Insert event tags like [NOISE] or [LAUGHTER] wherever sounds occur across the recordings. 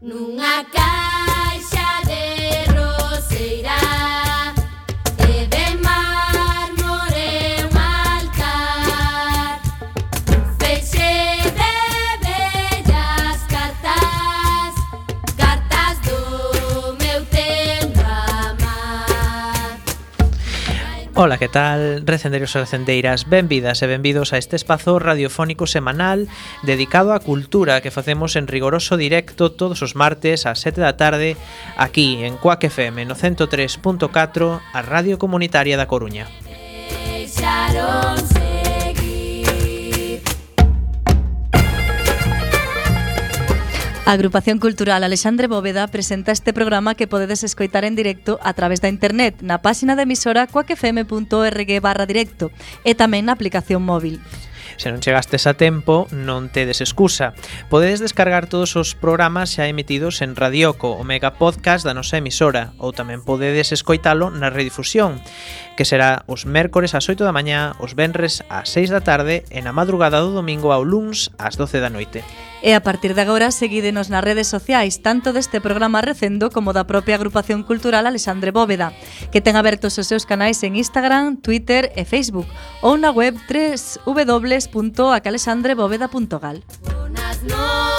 nunha casa Ola, que tal? Recendeiros e recendeiras, benvidas e benvidos a este espazo radiofónico semanal dedicado á cultura que facemos en rigoroso directo todos os martes ás 7 da tarde aquí en Cuac FM no 103.4, a Radio Comunitaria da Coruña. Deixaronse A Agrupación Cultural Alexandre Bóveda presenta este programa que podedes escoitar en directo a través da internet na páxina da emisora coacfm.org barra directo e tamén na aplicación móvil. Se non chegastes a tempo, non tedes excusa. Podedes descargar todos os programas xa emitidos en Radioco, o mega podcast da nosa emisora, ou tamén podedes escoitalo na redifusión, que será os mércores ás 8 da mañá, os venres ás 6 da tarde e na madrugada do domingo ao luns ás 12 da noite. E a partir de agora seguídenos nas redes sociais tanto deste programa recendo como da propia agrupación cultural Alexandre Bóveda, que ten abertos os seus canais en Instagram, Twitter e Facebook ou na web www.acalexandrebóveda.gal. Buenas no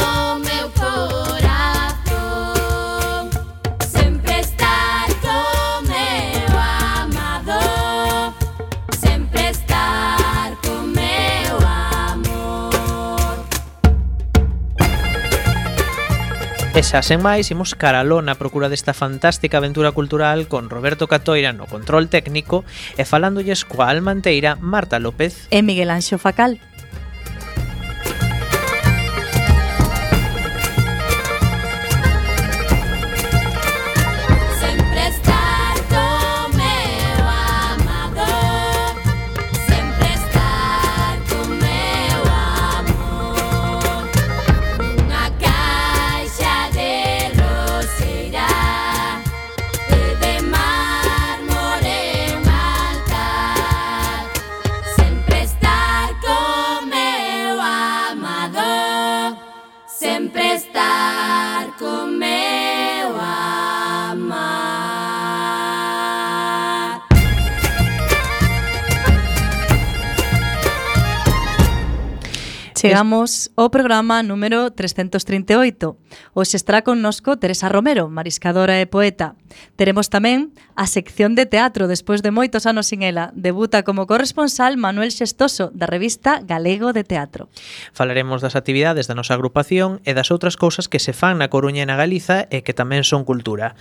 E xa sen máis, imos caraló na procura desta fantástica aventura cultural con Roberto Catoira no control técnico e falándolles coa almanteira Marta López e Miguel Anxo Facal. Chegamos ao programa número 338. Hoxe estará connosco Teresa Romero, mariscadora e poeta. Teremos tamén a sección de teatro despois de moitos anos sin ela. Debuta como corresponsal Manuel Xestoso da revista Galego de Teatro. Falaremos das actividades da nosa agrupación e das outras cousas que se fan na Coruña e na Galiza e que tamén son cultura.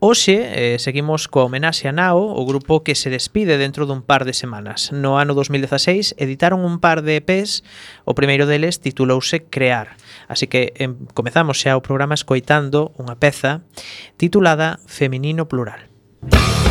Hoxe eh, seguimos coa homenaxe a Nao, o grupo que se despide dentro dun par de semanas. No ano 2016 editaron un par de EPs, o primeiro deles titulouse Crear. Así que em, comezamos xa o programa escoitando unha peza titulada Feminino Plural. Música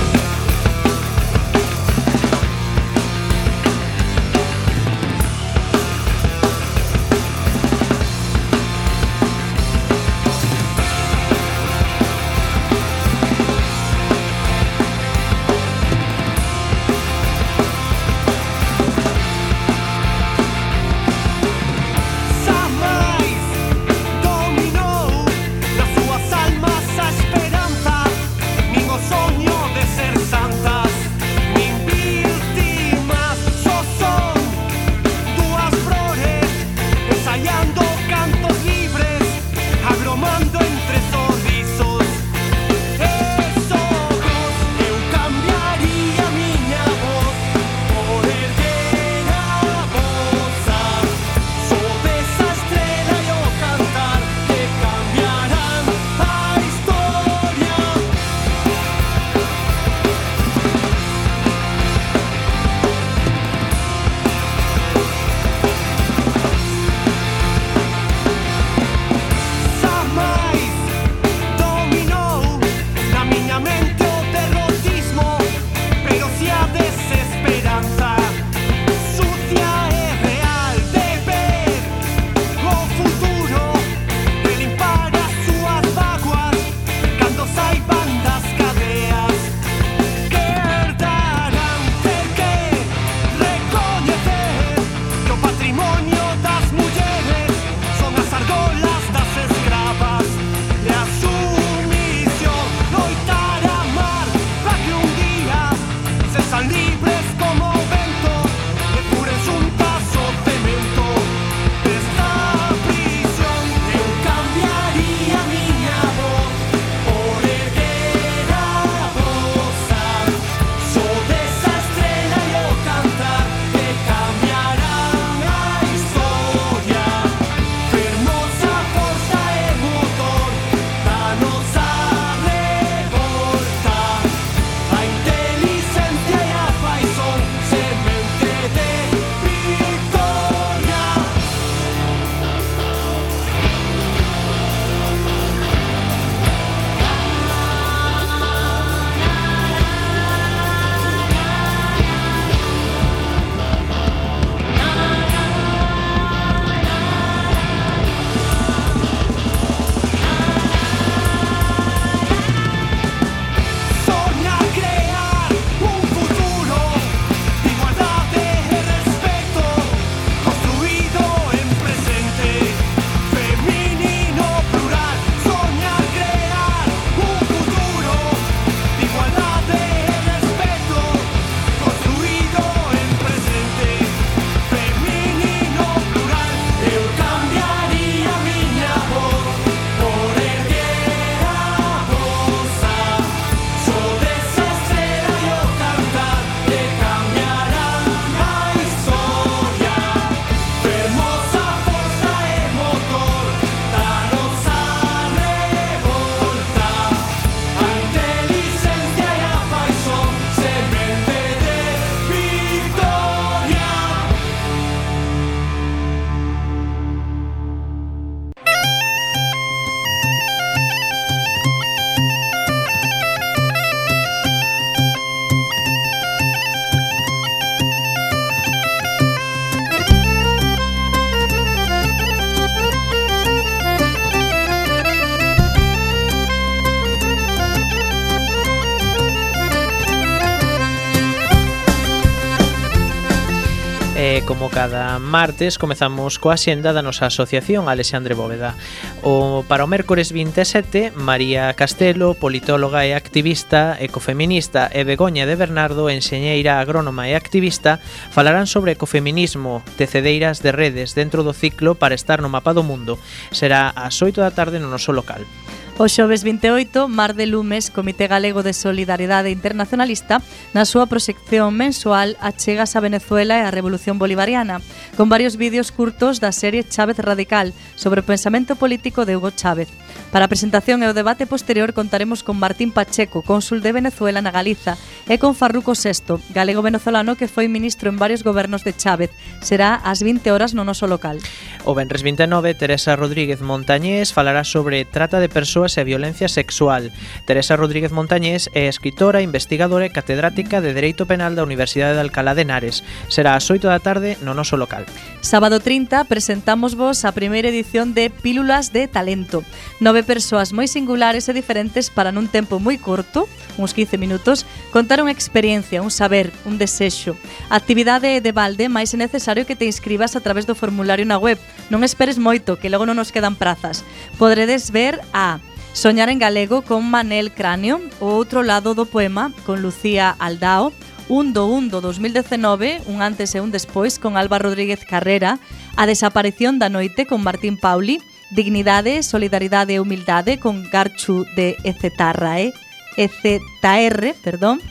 Como cada martes comezamos coa xenda da nosa asociación Alexandre Bóveda. O para o mércores 27, María Castelo, politóloga e activista ecofeminista e Begoña de Bernardo, enxeñeira agrónoma e activista, falarán sobre ecofeminismo, tecedeiras de redes dentro do ciclo para estar no mapa do mundo. Será ás 8 da tarde no noso local. O xoves 28, Mar de Lumes, Comité Galego de Solidariedade Internacionalista, na súa proxección mensual Achegas a Venezuela e a Revolución Bolivariana, con varios vídeos curtos da serie Chávez Radical sobre o pensamento político de Hugo Chávez. Para a presentación e o debate posterior contaremos con Martín Pacheco, cónsul de Venezuela na Galiza, e con Farruco VI, galego venezolano que foi ministro en varios gobernos de Chávez. Será ás 20 horas no noso local. O Benres 29, Teresa Rodríguez Montañés falará sobre trata de persoas e violencia sexual. Teresa Rodríguez Montañés é escritora, investigadora e catedrática de Dereito Penal da Universidade de Alcalá de Henares. Será ás 8 da tarde no noso local. Sábado 30 presentamos vos a primeira edición de Pílulas de Talento. Nove persoas moi singulares e diferentes para nun tempo moi curto, uns 15 minutos, contar unha experiencia, un saber, un desexo. A actividade é de balde, máis é necesario que te inscribas a través do formulario na web. Non esperes moito, que logo non nos quedan prazas. Podredes ver a Soñar en galego con Manel Cráneo, o outro lado do poema con Lucía Aldao, un do un do 2019, un antes e un despois con Alba Rodríguez Carrera, a desaparición da noite con Martín Pauli, Dignidade, solidaridade e Humildade con Garchu de EZRAE, EZR, perdón,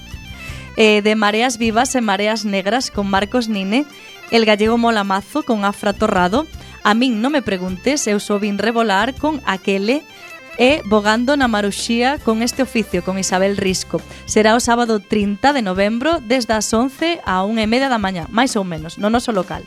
eh, de Mareas Vivas e Mareas Negras con Marcos Nine, El Gallego Mola Mazo con Afra Torrado, A min non me preguntes, eu sou vin revolar con Aquele e Bogando na Maruxía con este oficio con Isabel Risco. Será o sábado 30 de novembro desde as 11 a 1 e media da mañá, máis ou menos, no noso local.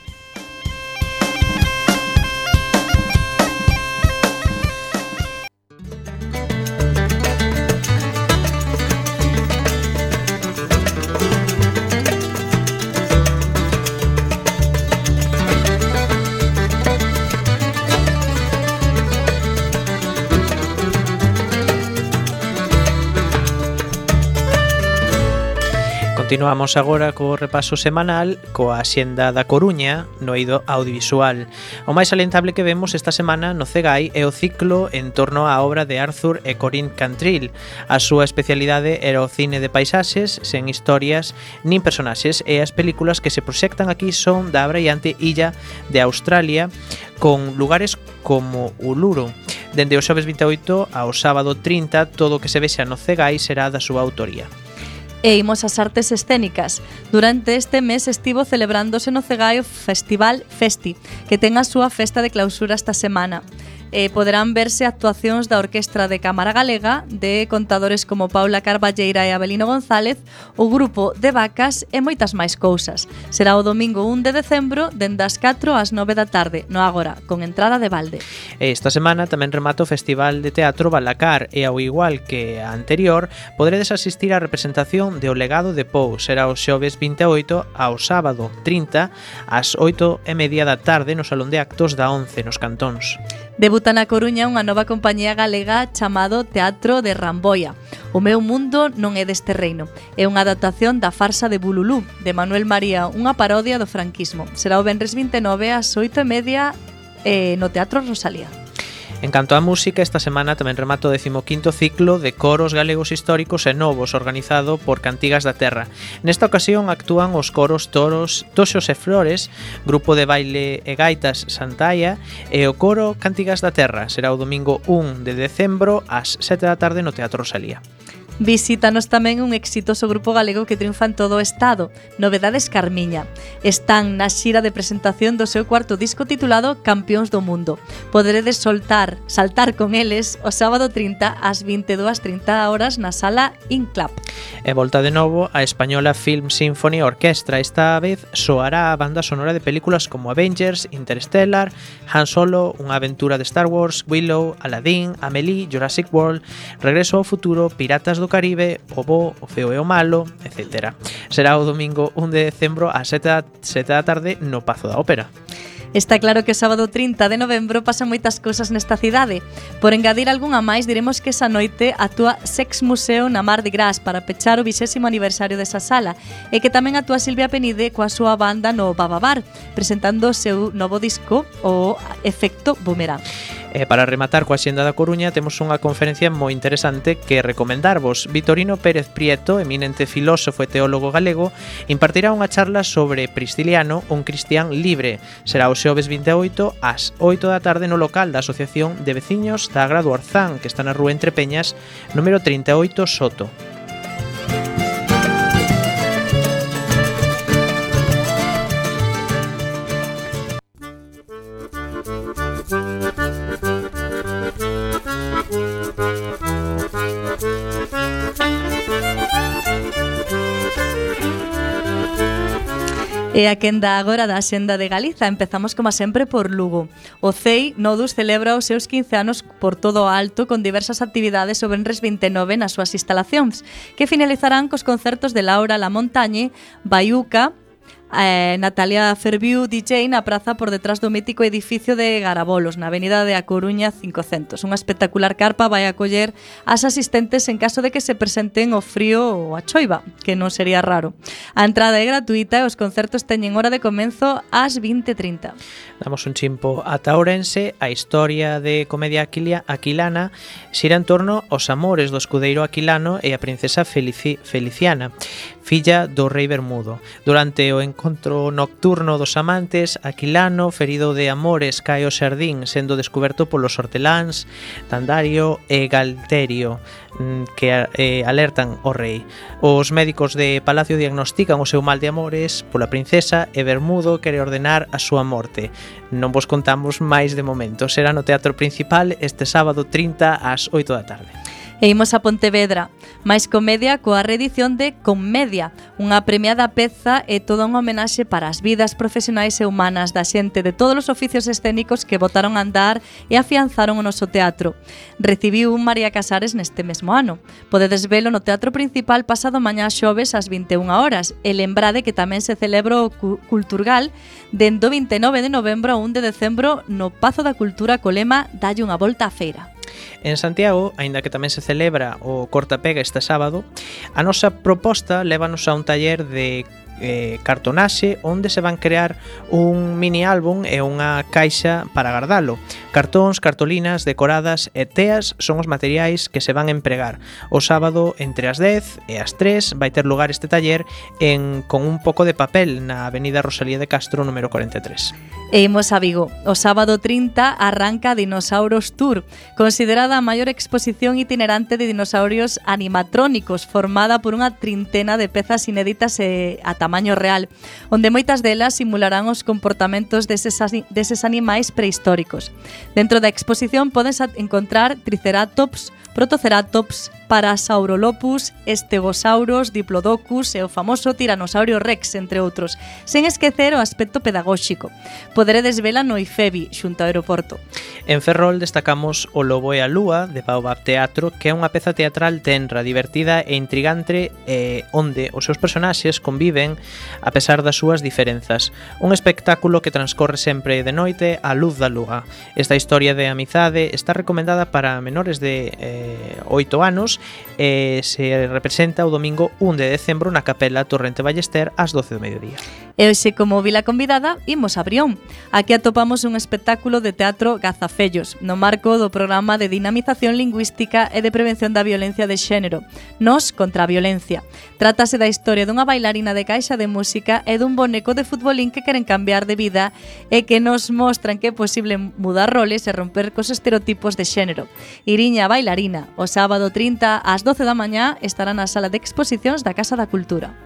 Continuamos agora co repaso semanal coa Xenda da Coruña no eido audiovisual. O máis alentable que vemos esta semana no CEGAI é o ciclo en torno á obra de Arthur e Corinne Cantril. A súa especialidade era o cine de paisaxes sen historias nin personaxes e as películas que se proxectan aquí son da abraiante illa de Australia con lugares como Uluru. Dende o xoves 28 ao sábado 30, todo o que se vexa no CEGAI será da súa autoría e imos ás artes escénicas. Durante este mes estivo celebrándose no Cegaio Festival Festi, que ten a súa festa de clausura esta semana eh, poderán verse actuacións da Orquestra de Cámara Galega de contadores como Paula Carballeira e Abelino González, o grupo de vacas e moitas máis cousas. Será o domingo 1 de decembro dende as 4 ás 9 da tarde, no agora, con entrada de balde. Esta semana tamén remata o Festival de Teatro Balacar e ao igual que a anterior, poderedes asistir á representación de O Legado de Pou. Será o xoves 28 ao sábado 30 ás 8 e media da tarde no Salón de Actos da 11 nos Cantóns. Debuta na Coruña unha nova compañía galega chamado Teatro de Ramboia. O meu mundo non é deste reino. É unha adaptación da farsa de Bululú, de Manuel María, unha parodia do franquismo. Será o Benres 29 ás 8 e media eh, no Teatro Rosalía. En canto á música, esta semana tamén remato o 15º ciclo de coros galegos históricos e novos organizado por Cantigas da Terra. Nesta ocasión actúan os coros Toros, Toxos e Flores, grupo de baile e gaitas Santaia e o coro Cantigas da Terra. Será o domingo 1 de decembro ás 7 da tarde no Teatro Rosalía. Visítanos tamén un exitoso grupo galego que triunfa en todo o estado, Novedades Carmiña. Están na xira de presentación do seu cuarto disco titulado Campións do Mundo. Poderedes soltar, saltar con eles o sábado 30 ás 22.30 horas na sala Inclap. E volta de novo a Española Film Symphony Orquestra. Esta vez soará a banda sonora de películas como Avengers, Interstellar, Han Solo, Unha aventura de Star Wars, Willow, Aladdin, Amelie, Jurassic World, Regreso ao futuro, Piratas do do Caribe, O Bo, O Feo e o Malo, etc. Será o domingo 1 de decembro ás 7 da, 7 da tarde no Pazo da Ópera. Está claro que o sábado 30 de novembro pasan moitas cousas nesta cidade. Por engadir algunha máis, diremos que esa noite actúa Sex Museo na Mar de Gras para pechar o vixésimo aniversario desa sala e que tamén actúa Silvia Penide coa súa banda no Bababar, presentando o seu novo disco, o Efecto Boomerang. E para rematar coa xenda da Coruña temos unha conferencia moi interesante que recomendarvos. Vitorino Pérez Prieto, eminente filósofo e teólogo galego, impartirá unha charla sobre Prisciliano, un cristián libre. Será o xoves 28 ás 8 da tarde no local da Asociación de Veciños da Agrado Arzán, que está na rúa Entre Peñas, número 38 Soto. E a quenda agora da Xenda de Galiza. Empezamos como sempre por Lugo. O CEI Nodus celebra os seus 15 anos por todo o alto Con diversas actividades o Benres 29 nas súas instalacións Que finalizarán cos concertos de Laura La Montañe Baiuca eh, Natalia Ferviu DJ na praza por detrás do mítico edificio de Garabolos, na avenida de A Coruña 500. Unha espectacular carpa vai acoller as asistentes en caso de que se presenten o frío ou a choiva, que non sería raro. A entrada é gratuita e os concertos teñen hora de comenzo ás 20.30. Damos un chimpo ata Ourense, a historia de comedia aquilia, aquilana xira en torno aos amores do escudeiro aquilano e a princesa Felici, Feliciana, filla do rei Bermudo. Durante o encontro encontro nocturno dos amantes, Aquilano, ferido de amores, cae o xardín, sendo descoberto polos horteláns, Tandario e Galterio, mm, que eh, alertan o rei. Os médicos de Palacio diagnostican o seu mal de amores pola princesa e Bermudo quere ordenar a súa morte. Non vos contamos máis de momento. Será no Teatro Principal este sábado 30 ás 8 da tarde. E imos a Pontevedra, máis comedia coa reedición de Comedia, unha premiada peza e toda unha homenaxe para as vidas profesionais e humanas da xente de todos os oficios escénicos que botaron a andar e afianzaron o noso teatro. Recibiu un María Casares neste mesmo ano. Podedes velo no Teatro Principal pasado mañá xoves ás 21 horas e lembrade que tamén se celebra o Culturgal dendo 29 de novembro a 1 de decembro no Pazo da Cultura co lema Dalle unha volta á feira. En Santiago, aínda que tamén se celebra o cortapega este sábado, a nosa proposta lévanos a un taller de eh, cartonaxe onde se van crear un mini álbum e unha caixa para guardalo. Cartóns, cartolinas, decoradas e teas son os materiais que se van empregar. O sábado entre as 10 e as 3 vai ter lugar este taller en con un pouco de papel na Avenida Rosalía de Castro número 43. E imos a Vigo. O sábado 30 arranca Dinosauros Tour, considerada a maior exposición itinerante de dinosaurios animatrónicos formada por unha trintena de pezas inéditas e ata tamaño real, onde moitas delas simularán os comportamentos deses, deses animais prehistóricos. Dentro da exposición podes encontrar triceratops, protoceratops, para Saurolopus, Diplodocus e o famoso Tiranosaurio Rex, entre outros, sen esquecer o aspecto pedagóxico. Poderedes vela no IFEBI, xunto ao aeroporto. En Ferrol destacamos O Lobo e a Lúa, de Baobab Teatro, que é unha peza teatral tenra, divertida e intrigante eh, onde os seus personaxes conviven a pesar das súas diferenzas. Un espectáculo que transcorre sempre de noite á luz da lúa. Esta historia de amizade está recomendada para menores de eh, 8 anos E se representa o domingo 1 de decembro na Capela Torrente Ballester ás 12 do mediodía. E hoxe, como vila convidada, imos a Brión. Aquí atopamos un espectáculo de teatro Gazafellos, no marco do programa de dinamización lingüística e de prevención da violencia de xénero, Nos contra a violencia. Trátase da historia dunha bailarina de caixa de música e dun boneco de futbolín que queren cambiar de vida e que nos mostran que é posible mudar roles e romper cos estereotipos de xénero. Iriña Bailarina, o sábado 30 ás 12 da mañá estará na sala de exposicións da Casa da Cultura.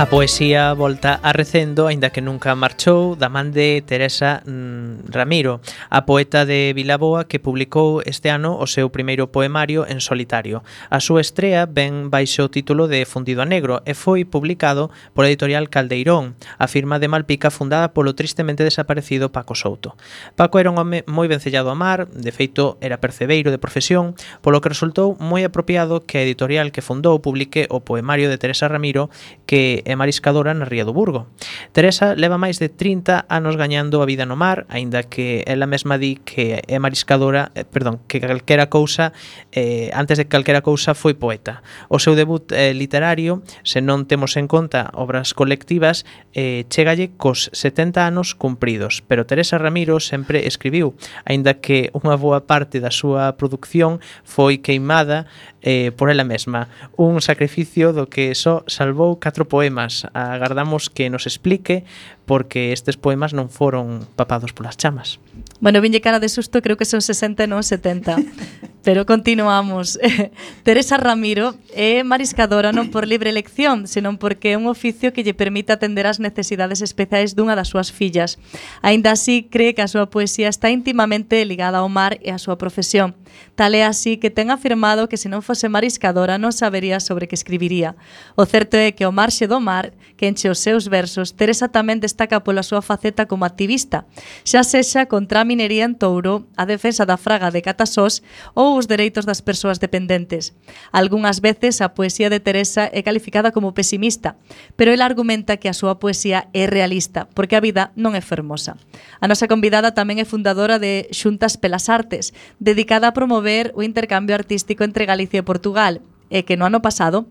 A poesía volta a recendo, aínda que nunca marchou, da man de Teresa mm, Ramiro, a poeta de Vilaboa que publicou este ano o seu primeiro poemario en solitario. A súa estrea ven baixo o título de Fundido a Negro e foi publicado por a editorial Caldeirón, a firma de Malpica fundada polo tristemente desaparecido Paco Souto. Paco era un home moi vencellado a mar, de feito era percebeiro de profesión, polo que resultou moi apropiado que a editorial que fundou publique o poemario de Teresa Ramiro que e mariscadora na Ría do Burgo. Teresa leva máis de 30 anos gañando a vida no mar, aínda que ela mesma di que é mariscadora, eh, perdón, que calquera cousa, eh, antes de calquera cousa foi poeta. O seu debut eh, literario, se non temos en conta obras colectivas, eh, chegalle cos 70 anos cumpridos, pero Teresa Ramiro sempre escribiu, aínda que unha boa parte da súa producción foi queimada eh, por ela mesma, un sacrificio do que só salvou catro poemas Agardamos que nos explique porque estes poemas non foron papados polas chamas. Bueno, vinlle cara de susto, creo que son 60 non 70. [LAUGHS] Pero continuamos. [LAUGHS] Teresa Ramiro é mariscadora non por libre elección, senón porque é un oficio que lle permite atender as necesidades especiais dunha das súas fillas. Aínda así, cree que a súa poesía está íntimamente ligada ao mar e á súa profesión. Tal é así que ten afirmado que se non fose mariscadora non sabería sobre que escribiría. O certo é que o marxe do mar, que enche os seus versos, Teresa tamén destaca pola súa faceta como activista, xa sexa contra a minería en Touro, a defensa da fraga de Catasós ou ou os dereitos das persoas dependentes. Algúnas veces a poesía de Teresa é calificada como pesimista, pero ela argumenta que a súa poesía é realista, porque a vida non é fermosa. A nosa convidada tamén é fundadora de Xuntas Pelas Artes, dedicada a promover o intercambio artístico entre Galicia e Portugal, e que no ano pasado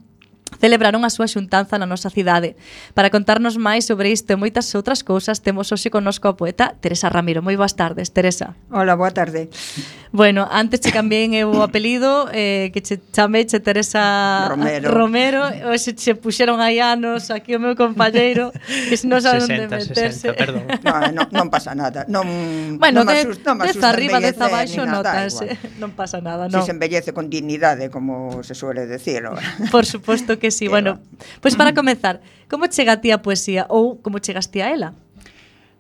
celebraron a súa xuntanza na nosa cidade. Para contarnos máis sobre isto e moitas outras cousas, temos hoxe connosco a poeta Teresa Ramiro. Moi boas tardes, Teresa. Hola, boa tarde. Bueno, antes che cambiei eu o apelido, eh, que che chamei che Teresa Romero. Romero. Hoxe che puxeron aí anos aquí o meu compañeiro, que se non sabe onde meterse. 60, perdón. [LAUGHS] no, non, non pasa nada. Non, bueno, non me asusta, non me asusta. arriba, dez abaixo, notase. Non pasa nada, non. Si se embellece con dignidade, como se suele decir. Por suposto Que sí, Eva. bueno. Pois para [CLEARS THROAT] comezar, como chega a ti a poesía ou como chegaste a ela?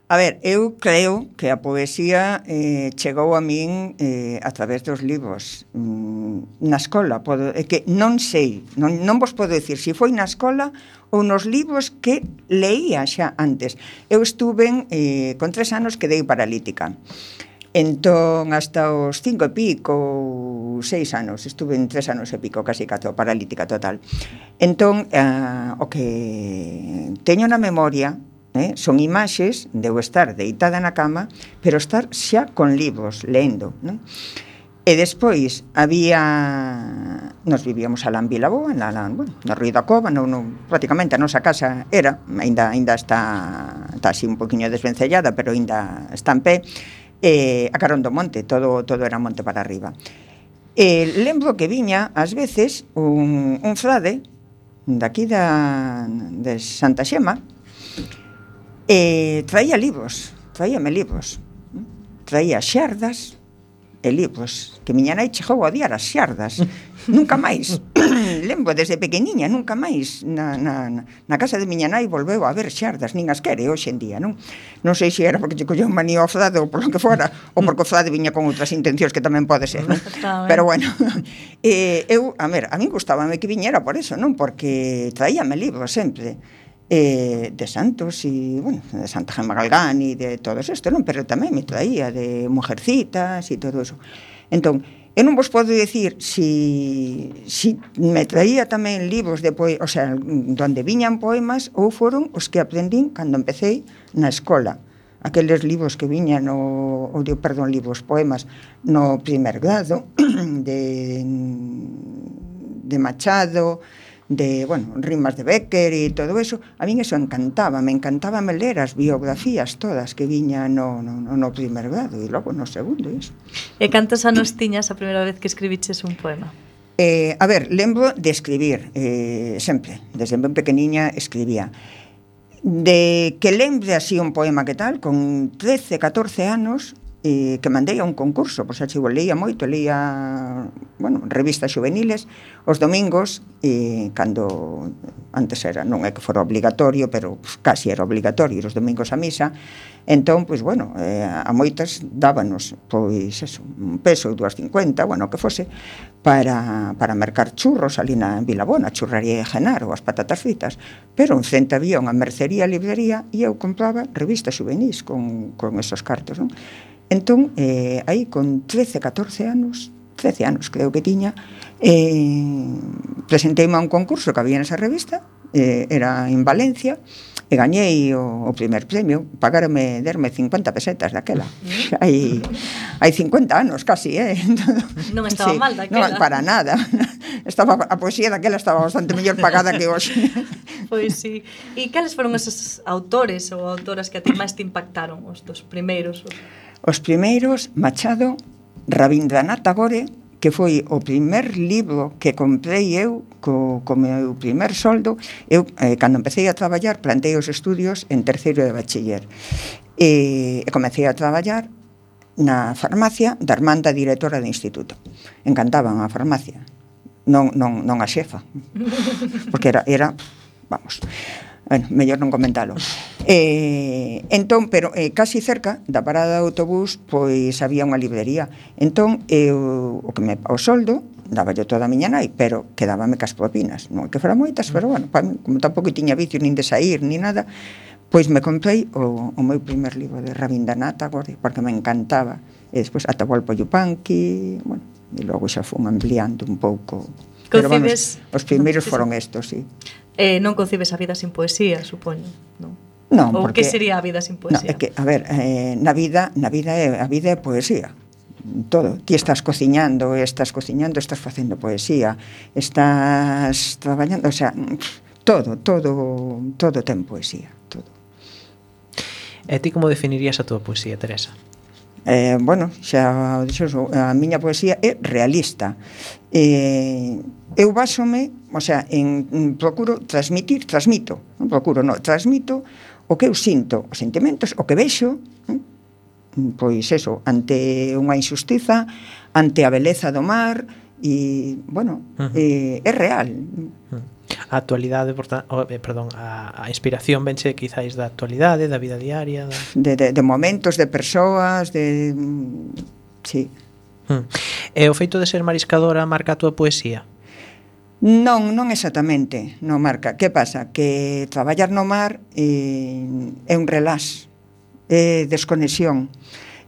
A ver, eu creo que a poesía eh, chegou a min eh, a través dos libros mm, na escola. Podo, é que non sei, non, non vos podo dicir se foi na escola ou nos libros que leía xa antes. Eu estuve, eh, con tres anos, quedei paralítica. Entón, hasta os cinco e pico ou seis anos, estuve en tres anos e pico, casi cato, paralítica total. Entón, eh, o que teño na memoria eh, son imaxes de eu estar deitada na cama, pero estar xa con libros, lendo. Non? E despois había nos vivíamos a Lan Vilaboa, na Lan, bueno, na Río da Cova, non, no, prácticamente a nosa casa era, aínda aínda está está así un poquinho desvencellada, pero aínda está en pé eh, a carón do monte, todo, todo era monte para arriba. Eh, lembro que viña, ás veces, un, un frade daqui da, de Santa Xema, eh, traía libros, traíame libros, traía xardas, e libros, pois, que miña nai chegou a odiar as xardas. [LAUGHS] nunca máis, [CLEARS THROAT] lembro desde pequeniña, nunca máis na, na, na casa de miña nai volveu a ver xardas, nin as quere hoxe en día, non? Non sei se era porque che colleu manía ao frade ou polo que fora, ou porque o frade viña con outras intencións que tamén pode ser, non? Pero bueno, [LAUGHS] eh, eu, a ver, a min gustábame que viñera por eso, non? Porque traíame libros sempre eh, de Santos e, bueno, de Santa Gemma Galgán e de todos isto, non? Pero tamén me traía de Mujercitas e todo eso. Entón, eu non vos podo dicir si, si me traía tamén libros de poe, o sea, donde viñan poemas ou foron os que aprendín cando empecé na escola aqueles libros que viñan o, o digo, perdón, libros, poemas no primer grado [CLEARS THROAT] de de Machado, de, bueno, rimas de Becker e todo eso, a min eso encantaba, me encantaba me ler as biografías todas que viña no, no, no primer grado e logo no segundo iso. E cantos anos tiñas a primeira vez que escribiches un poema? Eh, a ver, lembro de escribir, eh, sempre, desde ben pequeniña escribía. De que lembre así un poema que tal, con 13, 14 anos, e que mandei a un concurso, pois achivo leía moito, leía, bueno, revistas juveniles os domingos e cando antes era, non é que fora obligatorio, pero pues, casi era obligatorio ir os domingos a misa. Entón, pois bueno, eh, a moitas dábanos pois eso, un peso, 2.50, bueno, que fose para, para mercar churros ali na Vilabona, churraría de Genaro, as patatas fritas, pero un cento había unha mercería, librería e eu compraba revistas juvenis con, con esos cartos, non? Entón, eh, aí con 13, 14 anos, 13 anos creo que tiña, eh, presenteime a un concurso que había nesa revista, eh, era en Valencia, e gañei o, o primer premio, pagarme, derme 50 pesetas daquela. Mm. [LAUGHS] hai, hai 50 anos casi, eh? [LAUGHS] Entón, non estaba sí, mal daquela. Non, para nada. [LAUGHS] Estaba, a poesía daquela estaba bastante mellor pagada que hoxe. pois sí. E cales foron esos autores ou autoras que a ti máis te impactaron, os dos primeiros? Os... Os primeiros, Machado, Rabindranath Tagore, que foi o primer libro que comprei eu co, co meu primer soldo, eu eh, cando empecé a traballar plantei os estudios en terceiro de bachiller. E, e comecei a traballar na farmacia da Armanda, directora do instituto. Encantaban a farmacia, non, non, non a xefa, [LAUGHS] porque era, era vamos bueno, mellor non comentalo. [LAUGHS] Eh, entón, pero eh, casi cerca da parada de autobús, pois había unha librería. Entón, eu, o que me o soldo daba yo toda a miña nai, pero quedábame cas propinas. Non que fora moitas, pero bueno, pa, como tampouco tiña vicio nin de sair, nin nada, pois me comprei o, o meu primer libro de Rabindranath Tagore, porque me encantaba. E despois Atahualpa Yupanqui, bueno, e logo xa fun ampliando un pouco. Concibes... Pero, vamos, os primeiros foron estos, sí eh, non concibes a vida sin poesía, supoño, non? Non, Ou porque, que sería a vida sin poesía? Non, é que, a ver, eh, na vida, na vida é, a vida é poesía todo. Ti estás cociñando, estás cociñando, estás facendo poesía, estás traballando, o sea, todo, todo, todo ten poesía, todo. E ti como definirías a túa poesía, Teresa? Eh, bueno, xa dixo, a miña poesía é realista. Eh, eu basome o sea, en, procuro transmitir, transmito, non procuro, no, transmito o que eu sinto, os sentimentos, o que vexo, non? pois eso, ante unha injustiza, ante a beleza do mar, e, bueno, uh -huh. eh, é real. A actualidade, porta, oh, eh, perdón, a, a inspiración venche quizáis da actualidade, da vida diaria, da... De, de, de momentos, de persoas, de... Sí. Uh -huh. E o feito de ser mariscadora marca a túa poesía? Non, non exactamente, no marca. Que pasa? Que traballar no mar eh, é un relax, é desconexión.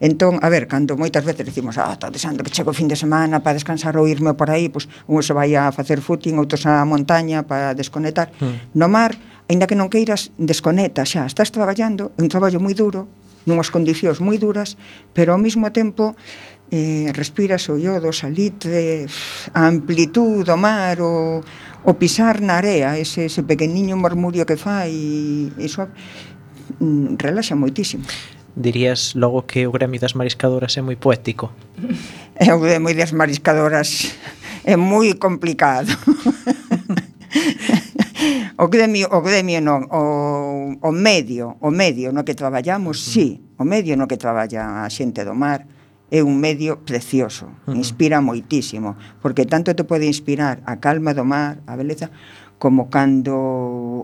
Entón, a ver, cando moitas veces decimos, ah, está desando que chego o fin de semana para descansar ou irme por aí, pois un se vai a facer footing, outros a montaña para desconectar. Mm. No mar, aínda que non queiras, desconecta xa, estás traballando, é un traballo moi duro, nunhas condicións moi duras, pero ao mesmo tempo eh, respiras o iodo, o salitre, a amplitud do mar, o, o pisar na area, ese, ese pequeniño murmurio que fai, iso mm, relaxa moitísimo. Dirías logo que o gremio das mariscadoras é moi poético. [LAUGHS] É o gremio das mariscadoras é moi complicado. [LAUGHS] o gremio, o gremio non, o, o medio, o medio no que traballamos, sí, o medio no que traballa a xente do mar, é un medio precioso, inspira moitísimo, porque tanto te pode inspirar a calma do mar, a beleza, como cando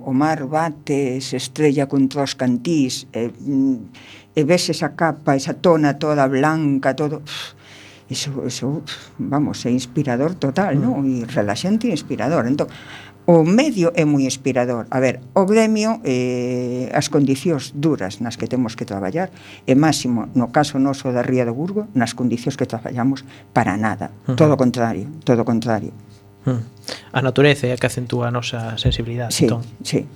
o mar bate, se estrella contra os cantís, e, mm, e ves esa capa, esa tona toda blanca, todo... Eso, eso vamos, é inspirador total, uh -huh. non? E relaxante e inspirador. Entón, o medio é moi inspirador. A ver, o gremio, eh, as condicións duras nas que temos que traballar, e máximo, no caso noso da Ría do Burgo, nas condicións que traballamos para nada. Uh -huh. Todo o contrario, todo o contrario. Uh -huh. A natureza é a que acentúa a nosa sensibilidade. Sí, entón. sí.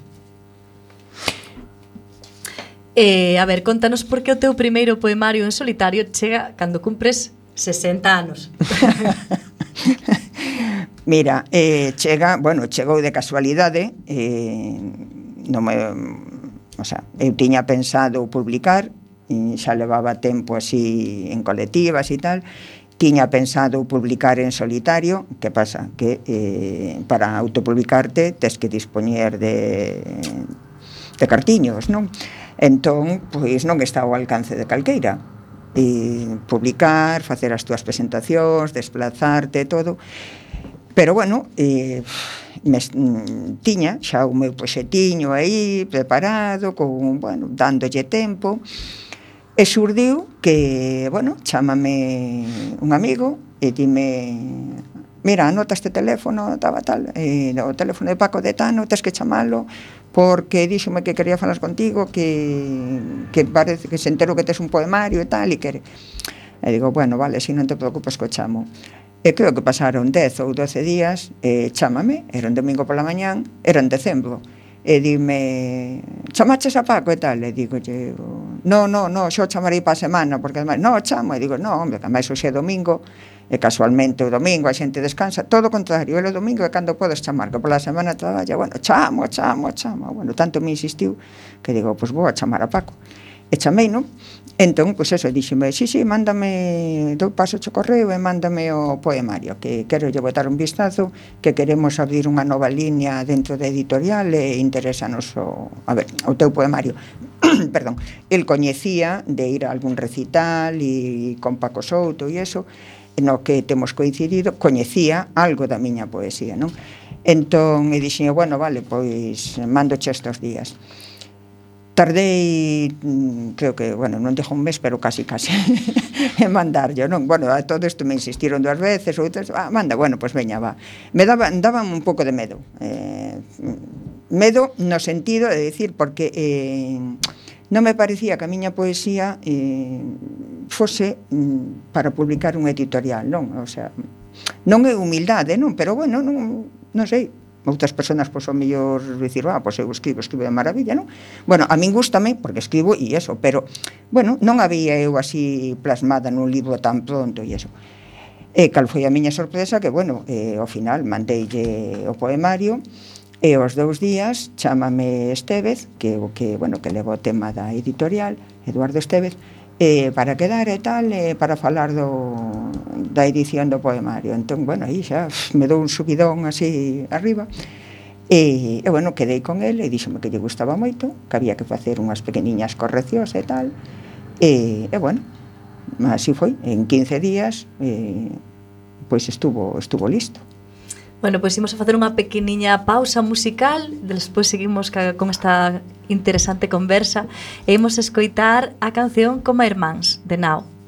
Eh, a ver, contanos por que o teu primeiro poemario en solitario chega cando cumpres 60 anos. [LAUGHS] Mira, eh, chega, bueno, chegou de casualidade, eh, non me, o sea, eu tiña pensado publicar, e xa levaba tempo así en colectivas e tal, tiña pensado publicar en solitario, que pasa? Que eh, para autopublicarte tes que dispoñer de, de cartiños, non? Entón, pois non está ao alcance de calqueira, e publicar, facer as túas presentacións, desplazarte, todo. Pero bueno, eh, me, mm, tiña xa o meu proxetiño aí preparado, con, bueno, dándolle tempo, e surdiu que, bueno, chamame un amigo e dime mira, anota este teléfono, taba tal, eh, o teléfono de Paco de Tano, tens que chamalo, porque díxome que quería falar contigo, que, que parece que se entero que tes un poemario e tal, e que... E digo, bueno, vale, si non te preocupes, co chamo. E creo que pasaron 10 ou 12 días, e chámame, era un domingo pola mañán, era en decembro, e dime, chamaches a Paco e tal, e digo, no, no, no, xo chamarei pa semana, porque ademais, no, chamo, e digo, no, hombre, que ademais hoxe é domingo, e casualmente o domingo a xente descansa, todo o contrario, el o domingo é cando podes chamar, que pola semana traballa, bueno, chamo, chamo, chamo, bueno, tanto me insistiu, que digo, pois pues vou a chamar a Paco. E chamei, non? Entón, pois eso, dixeme, sí, sí, mándame, dou paso o correo e mándame o poemario, que quero lle botar un vistazo, que queremos abrir unha nova liña dentro da editorial e interesanos o, a ver, o teu poemario. [CLEARS THROAT] Perdón, el coñecía de ir a algún recital e con Paco Souto e eso, no que temos coincidido, coñecía algo da miña poesía, non? Entón, e dixen, bueno, vale, pois mando che estos días tardei mm, creo que, bueno, non dixo un mes, pero casi casi [LAUGHS] en mandarlo, non? Bueno, a todo isto me insistiron dúas veces, outras, ah, manda, bueno, pois pues veña, va. Me daba, daban un pouco de medo. Eh, medo no sentido de decir porque eh, non me parecía que a miña poesía eh, fose mm, para publicar un editorial, non? O sea, non é humildade, non? Pero bueno, non, non sei, outras persoas pois ao mellor dicir, ah, pois eu escribo, escribo de maravilla, non? Bueno, a min gustame porque escribo e eso, pero bueno, non había eu así plasmada nun libro tan pronto e eso. E cal foi a miña sorpresa que, bueno, eh, ao final mandeille o poemario e os dous días chámame Estevez, que o que, bueno, que levo o tema da editorial, Eduardo Estevez, eh, para quedar e tal, eh, para falar do, da edición do poemario. Entón, bueno, aí xa me dou un subidón así arriba, E, e bueno, quedei con el e díxome que lle gustaba moito, que había que facer unhas pequeniñas correccións e tal. E, e bueno, así foi, en 15 días eh, pois estuvo estuvo listo. Bueno, pois pues imos a facer unha pequeniña pausa musical Despois seguimos ca, con esta interesante conversa E imos escoitar a canción Como Irmáns, de Nao.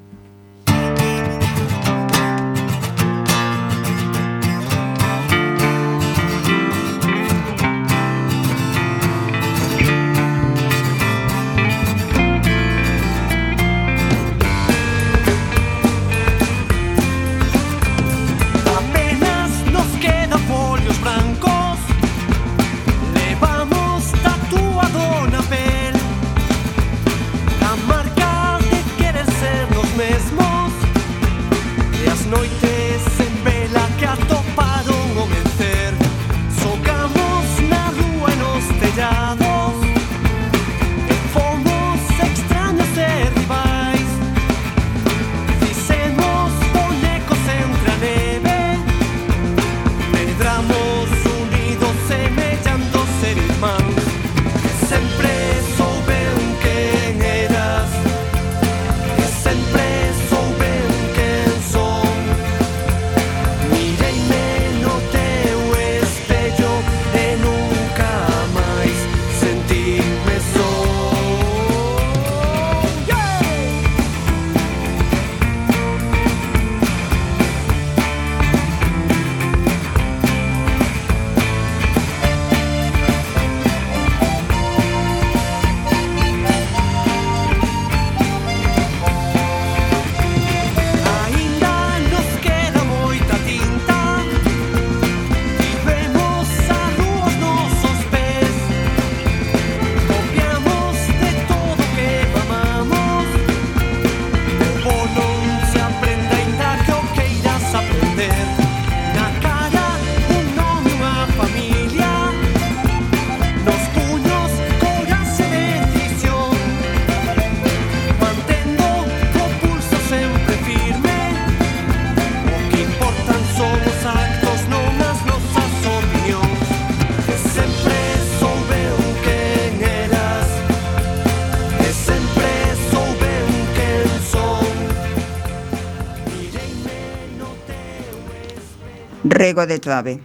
chego de trave.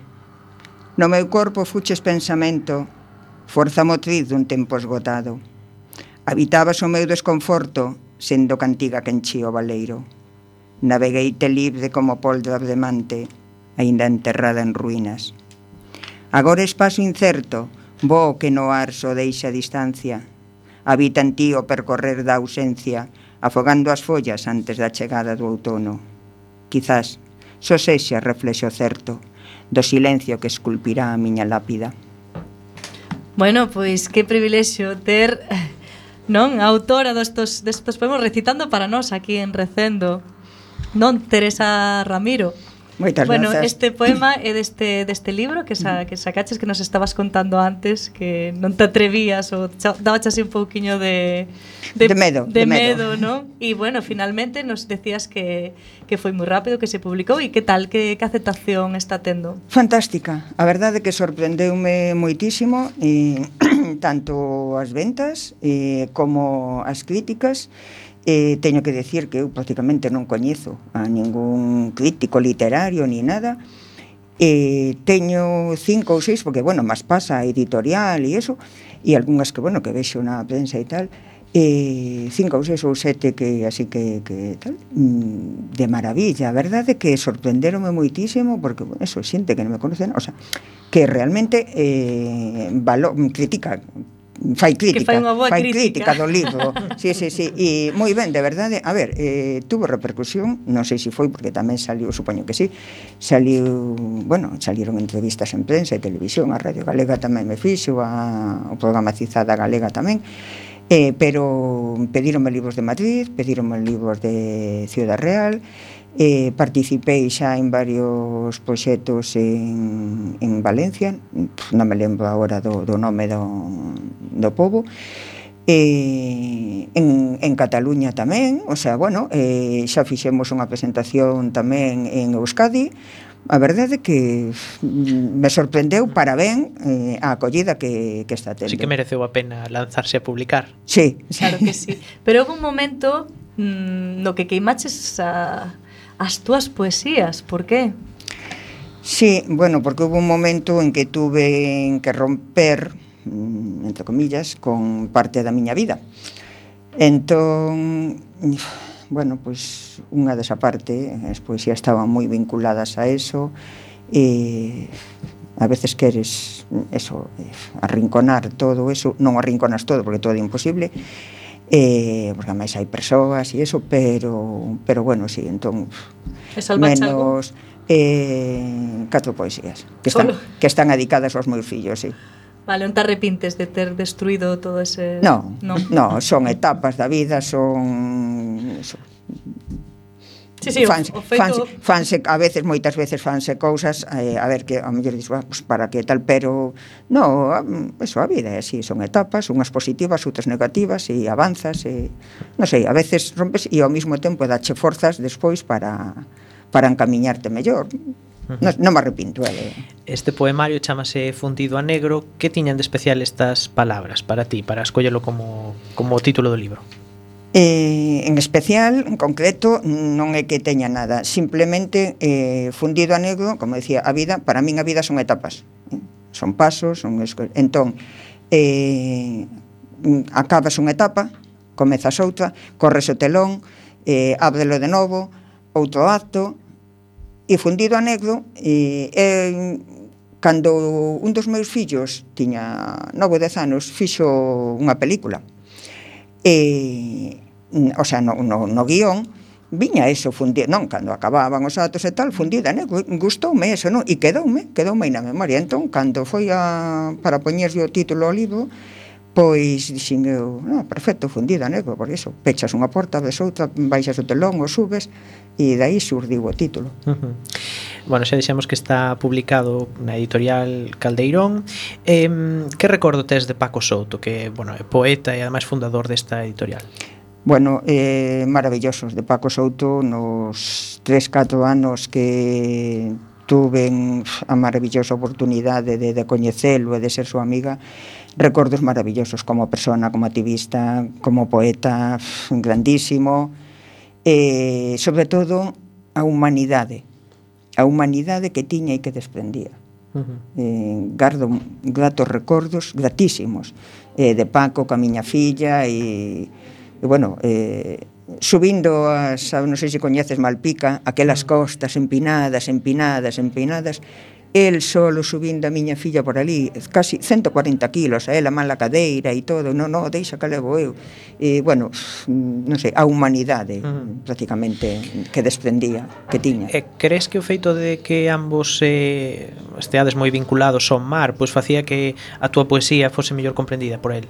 No meu corpo fuches pensamento, forza motriz dun tempo esgotado. Habitabas o meu desconforto, sendo cantiga que enchía o valeiro. Navegueite libre como poldo abdemante, aínda enterrada en ruínas. Agora espazo incerto, bo que no ar so deixa distancia. Habita en ti o percorrer da ausencia, afogando as follas antes da chegada do outono. Quizás Só sexa reflexo certo do silencio que esculpirá a miña lápida. Bueno, pois que privilexio ter non a autora destos, destos poemas recitando para nós aquí en Recendo. Non Teresa Ramiro. Moitas bueno, grazas. este poema é deste, deste libro que, sa, que sacaches que nos estabas contando antes que non te atrevías ou dabas así un pouquiño de, de, de medo, de, de medo, medo. ¿no? E bueno, finalmente nos decías que, que foi moi rápido que se publicou e que tal, que, que aceptación está tendo? Fantástica, a verdade que sorprendeume moitísimo e [CLEARS THROAT] tanto as ventas e como as críticas e Eh, teño que decir que eu prácticamente non coñezo a ningún crítico literario ni nada. Eh, teño cinco ou seis, porque, bueno, máis pasa a editorial e eso, e algunhas que, bueno, que vexo na prensa e tal, eh, cinco ou seis ou sete que así que, que tal, mm, de maravilla. A verdade que sorprenderonme moitísimo porque, bueno, eso, xente que non me conocen, o sea, que realmente eh, valo, critica fai crítica, que fai, unha boa fai crítica. crítica do libro. [LAUGHS] sí, sí, sí. E moi ben, de verdade, a ver, eh, tuvo repercusión, non sei se foi porque tamén saliu, supoño que sí, saliu, bueno, salieron entrevistas en prensa e televisión, a Radio Galega tamén me fixo, a, o programa Cizada Galega tamén, eh, pero pedíronme libros de Madrid, pedíronme libros de Ciudad Real, Eh, participei xa en varios proxectos en, en Valencia, non me lembro agora do, do nome do, do povo, eh, en, en Cataluña tamén, o sea, bueno, eh, xa fixemos unha presentación tamén en Euskadi, A verdade que me sorprendeu para ben eh, a acollida que, que está tendo. Sí que mereceu a pena lanzarse a publicar. Sí. Claro que sí. Pero houve un momento mmm, no que queimaches a, as túas poesías, por qué? Sí, bueno, porque hubo un momento en que tuve que romper, mm, entre comillas, con parte da miña vida. Entón, bueno, pois pues, unha desa parte, as poesías estaban moi vinculadas a eso, e a veces queres eso, eh, arrinconar todo eso, non arrinconas todo porque todo é imposible, eh, porque máis hai persoas e eso, pero pero bueno, si, sí, entón menos algo? eh, catro poesías que están, Solo. que están dedicadas aos meus fillos, si. Sí. Vale, non te arrepintes de ter destruído todo ese... No, non, no son etapas da vida, son... Eso. Sí, sí, fanse, o feito... fanse, fanse, a veces, moitas veces fanse cousas, eh, a ver que a mellor dis, pues, para que tal, pero no, eso a vida é así, son etapas, unhas positivas, outras negativas e avanzas e non sei, a veces rompes e ao mesmo tempo dache forzas despois para para encamiñarte mellor. Non, non me arrepinto, eh. Este poemario chamase Fundido a negro. Que tiñan de especial estas palabras para ti, para escollelo como, como título do libro? Eh, en especial, en concreto, non é que teña nada. Simplemente, eh, fundido a negro, como decía, a vida, para min a vida son etapas. Eh. Son pasos, son... Entón, eh, acabas unha etapa, comezas outra, corres o telón, eh, ábrelo de novo, outro acto, e fundido a negro, eh, eh, cando un dos meus fillos tiña 9 ou 10 anos, fixo unha película. E, Mm, o sea, no, no, no guión, viña eso fundido, non, cando acababan os atos e tal, fundida, né? gustoume eso, non? E quedoume, quedoume na memoria. Entón, cando foi a, para poñerlle o título ao libro, pois dixen eu, no, perfecto, fundida, né? Por iso, pechas unha porta, ves outra, baixas o telón, o subes, e dai surdiu o título. Uh -huh. Bueno, xa dixemos que está publicado na editorial Caldeirón. Eh, que recordo tes de Paco Souto, que, bueno, é poeta e ademais fundador desta editorial? bueno, eh, maravillosos de Paco Souto nos 3-4 anos que tuven a maravillosa oportunidade de, de coñecelo e de ser súa amiga recordos maravillosos como persona, como activista, como poeta grandísimo e sobre todo a humanidade a humanidade que tiña e que desprendía uh -huh. eh, gardo gratos recordos gratísimos eh, de Paco, ca miña filla e E, bueno, eh, subindo as, non sei se coñeces Malpica, aquelas mm. costas empinadas, empinadas, empinadas, el solo subindo a miña filla por ali, casi 140 kilos, a ela mala cadeira e todo, non, non, deixa que levo eu. E, bueno, non sei, a humanidade uh -huh. prácticamente que desprendía, que tiña. E crees que o feito de que ambos eh, esteades moi vinculados ao mar, pois facía que a túa poesía fose mellor comprendida por el?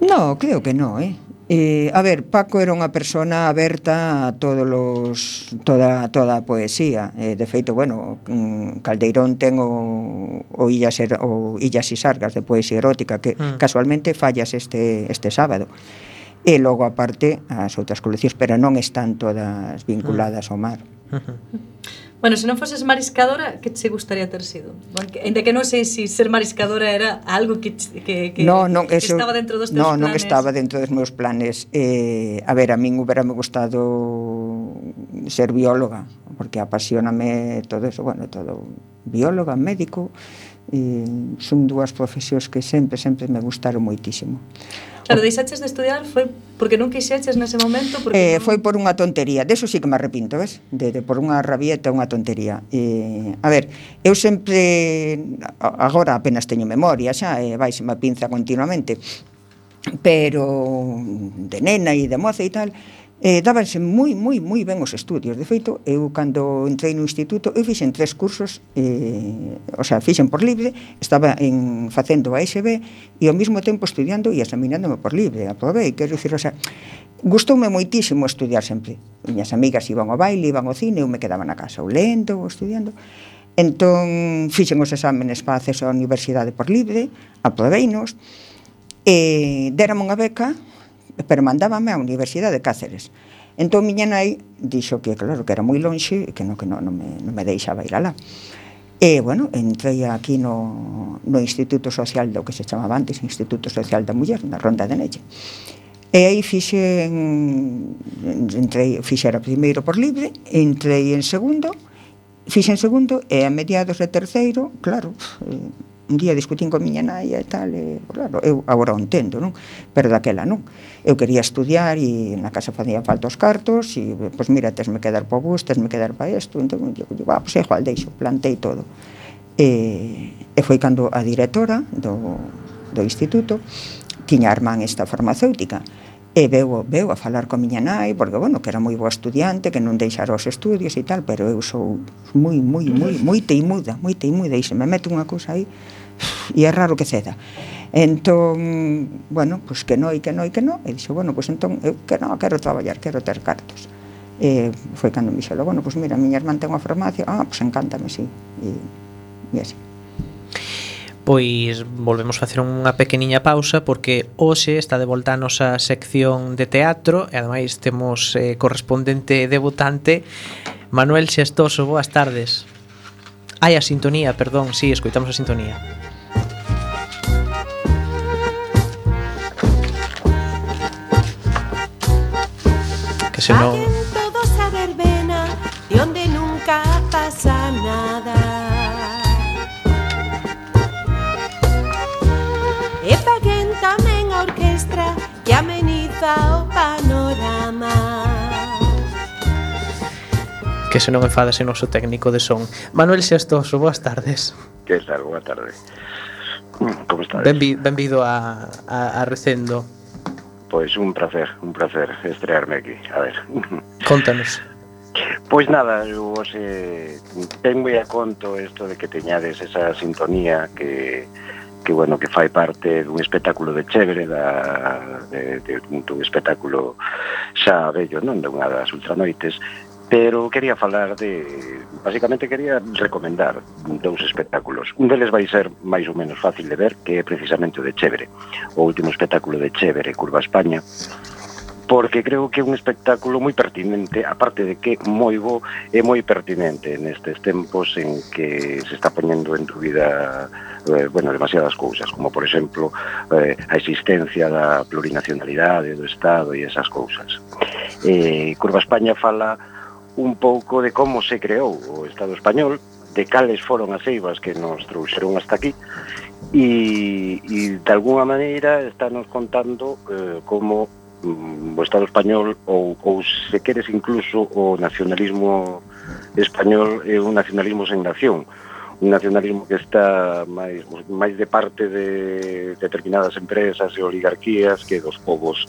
No, creo que no, eh. Eh, a ver, Paco era unha persona aberta a todos os, toda, toda a poesía. Eh, de feito, bueno, mm, Caldeirón ten o, o, Illas, o Illas e Sargas de poesía erótica que mm. casualmente fallas este, este sábado. E logo, aparte, as outras coleccións, pero non están todas vinculadas mm. ao mar. Uh. Bueno, se non foses mariscadora, que che gustaría ter sido? Ainda que non sei se si ser mariscadora era algo que, que, que, no, non, que eso, estaba dentro dos teus no, planes. Non, non estaba dentro dos meus planes. Eh, a ver, a min huberame gustado ser bióloga, porque apasioname todo eso, bueno, todo bióloga, médico, e son dúas profesións que sempre, sempre me gustaron moitísimo. Claro, deixaches de estudiar foi porque non quixeches nese momento? Porque eh, non... Foi por unha tontería, deso sí que me arrepinto, ves? De, de por unha rabieta, unha tontería. Eh, a ver, eu sempre, agora apenas teño memoria xa, eh, Vai, se me pinza continuamente, pero de nena e de moza e tal, Eh, dábanse moi, moi, moi ben os estudios. De feito, eu cando entrei no instituto, eu fixen tres cursos, eh, o sea, fixen por libre, estaba en, facendo a SB e ao mesmo tempo estudiando e examinándome por libre. Aprobei, quero dicir, o sea, gustoume moitísimo estudiar sempre. Miñas amigas iban ao baile, iban ao cine, eu me quedaba na casa ou lendo ou estudiando. Entón, fixen os exámenes para acceso á universidade por libre, aprobeinos, e eh, unha beca pero mandábame á Universidade de Cáceres. Entón miña nai dixo que claro que era moi lonxe e que non que non, non, me, non me deixaba ir alá. E, bueno, entrei aquí no, no Instituto Social do que se chamaba antes Instituto Social da Muller, na Ronda de Nelle. E aí fixen, entrei, fixera primeiro por libre, entrei en segundo, fixen segundo e a mediados de terceiro, claro, eh, un día discutín con miña nai e tal, e, claro, eu agora o entendo, non? Pero daquela non. Eu quería estudiar e na casa facía falta os cartos e, pois, pues, mira, tesme que dar para bus, tesme que dar para isto, entón, eu, eu, ah, pois, pues, igual, deixo, plantei todo. E, e foi cando a directora do, do instituto tiña a irmán esta farmacéutica, e veu, veu a falar con miña nai, porque, bueno, que era moi boa estudiante, que non deixara os estudios e tal, pero eu sou moi, moi, moi, moi teimuda, moi teimuda, e se me mete unha cousa aí, e é raro que ceda. Entón, bueno, pois que non, e que non, e que non, e dixo, bueno, pois entón, eu que non, quero traballar, quero ter cartos. E foi cando me dixelo, bueno, pois mira, miña irmán ten unha farmacia, ah, pois encántame, sí, e, e así. Pois volvemos facer unha pequeniña pausa porque hoxe está de volta a nosa sección de teatro e ademais temos eh, correspondente debutante Manuel Xestoso, boas tardes. Ai, a sintonía, perdón, si, sí, escoitamos a sintonía. que se non... todos a verbena de onde nunca pasa nada E paguen tamén a orquestra que ameniza o panorama que se non enfadase noso técnico de son. Manuel Xestoso, boas tardes. Que tal, boa tarde. Como estás? Benvi, benvido a, a, a Recendo. Pois un placer, un placer estrearme aquí. A ver. [LAUGHS] Contanos. Pois nada, eu vos ten moi a conto isto de que teñades esa sintonía que que bueno, que fai parte dun espectáculo de chévere da, de, de, dun espectáculo xa bello, non? De unha das ultranoites pero quería falar de basicamente quería recomendar dous espectáculos. Un deles vai ser máis ou menos fácil de ver, que é precisamente o de Chévere, o último espectáculo de Chévere, Curva España, porque creo que é un espectáculo moi pertinente, aparte de que moi bo, é moi pertinente nestes tempos en que se está poñendo en dúbida eh, bueno, demasiadas cousas, como por exemplo eh, a existencia da plurinacionalidade do Estado e esas cousas. Eh, Curva España fala un pouco de como se creou o Estado español, de cales foron as eivas que nos trouxeron hasta aquí e, e de alguna maneira estános contando eh, como mm, o Estado español ou, ou se queres incluso o nacionalismo español é un nacionalismo sen nación un nacionalismo que está máis, máis de parte de determinadas empresas e oligarquías que dos povos